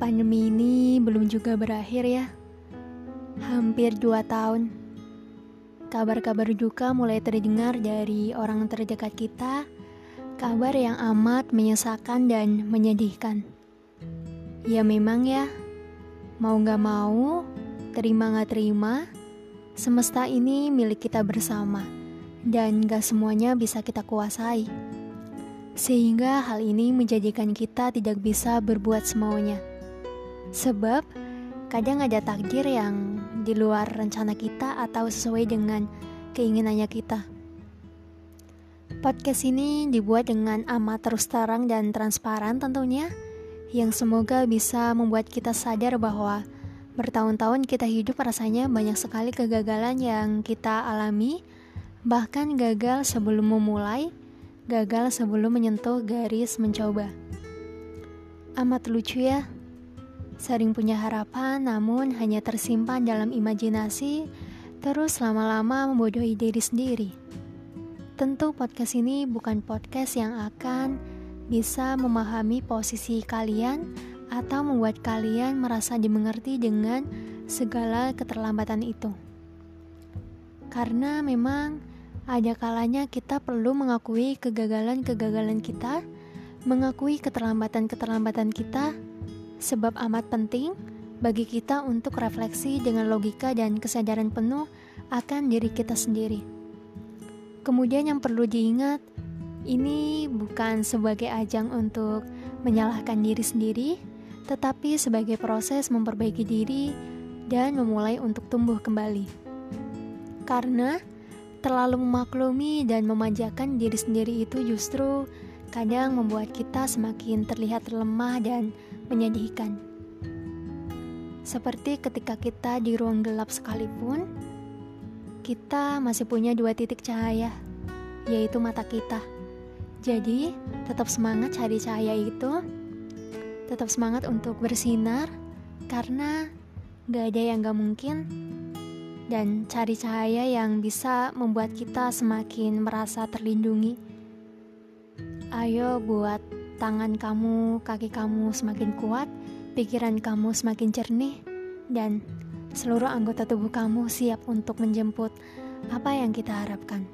Pandemi ini belum juga berakhir ya. Hampir dua tahun. Kabar-kabar duka mulai terdengar dari orang terdekat kita. Kabar yang amat menyesakan dan menyedihkan. Ya memang ya, mau gak mau, terima gak terima, semesta ini milik kita bersama. Dan gak semuanya bisa kita kuasai. Sehingga hal ini menjadikan kita tidak bisa berbuat semaunya. Sebab kadang ada takdir yang di luar rencana kita atau sesuai dengan keinginannya kita. Podcast ini dibuat dengan amat terus terang dan transparan tentunya, yang semoga bisa membuat kita sadar bahwa bertahun-tahun kita hidup rasanya banyak sekali kegagalan yang kita alami, bahkan gagal sebelum memulai, gagal sebelum menyentuh garis mencoba. Amat lucu ya, Sering punya harapan, namun hanya tersimpan dalam imajinasi, terus lama-lama membodohi diri sendiri. Tentu podcast ini bukan podcast yang akan bisa memahami posisi kalian atau membuat kalian merasa dimengerti dengan segala keterlambatan itu. Karena memang ada kalanya kita perlu mengakui kegagalan-kegagalan kita, mengakui keterlambatan-keterlambatan kita, sebab amat penting bagi kita untuk refleksi dengan logika dan kesadaran penuh akan diri kita sendiri. Kemudian yang perlu diingat, ini bukan sebagai ajang untuk menyalahkan diri sendiri, tetapi sebagai proses memperbaiki diri dan memulai untuk tumbuh kembali. Karena terlalu memaklumi dan memanjakan diri sendiri itu justru kadang membuat kita semakin terlihat lemah dan menyedihkan. Seperti ketika kita di ruang gelap sekalipun, kita masih punya dua titik cahaya, yaitu mata kita. Jadi, tetap semangat cari cahaya itu, tetap semangat untuk bersinar, karena gak ada yang gak mungkin, dan cari cahaya yang bisa membuat kita semakin merasa terlindungi. Ayo buat tangan kamu, kaki kamu semakin kuat, pikiran kamu semakin jernih, dan seluruh anggota tubuh kamu siap untuk menjemput apa yang kita harapkan.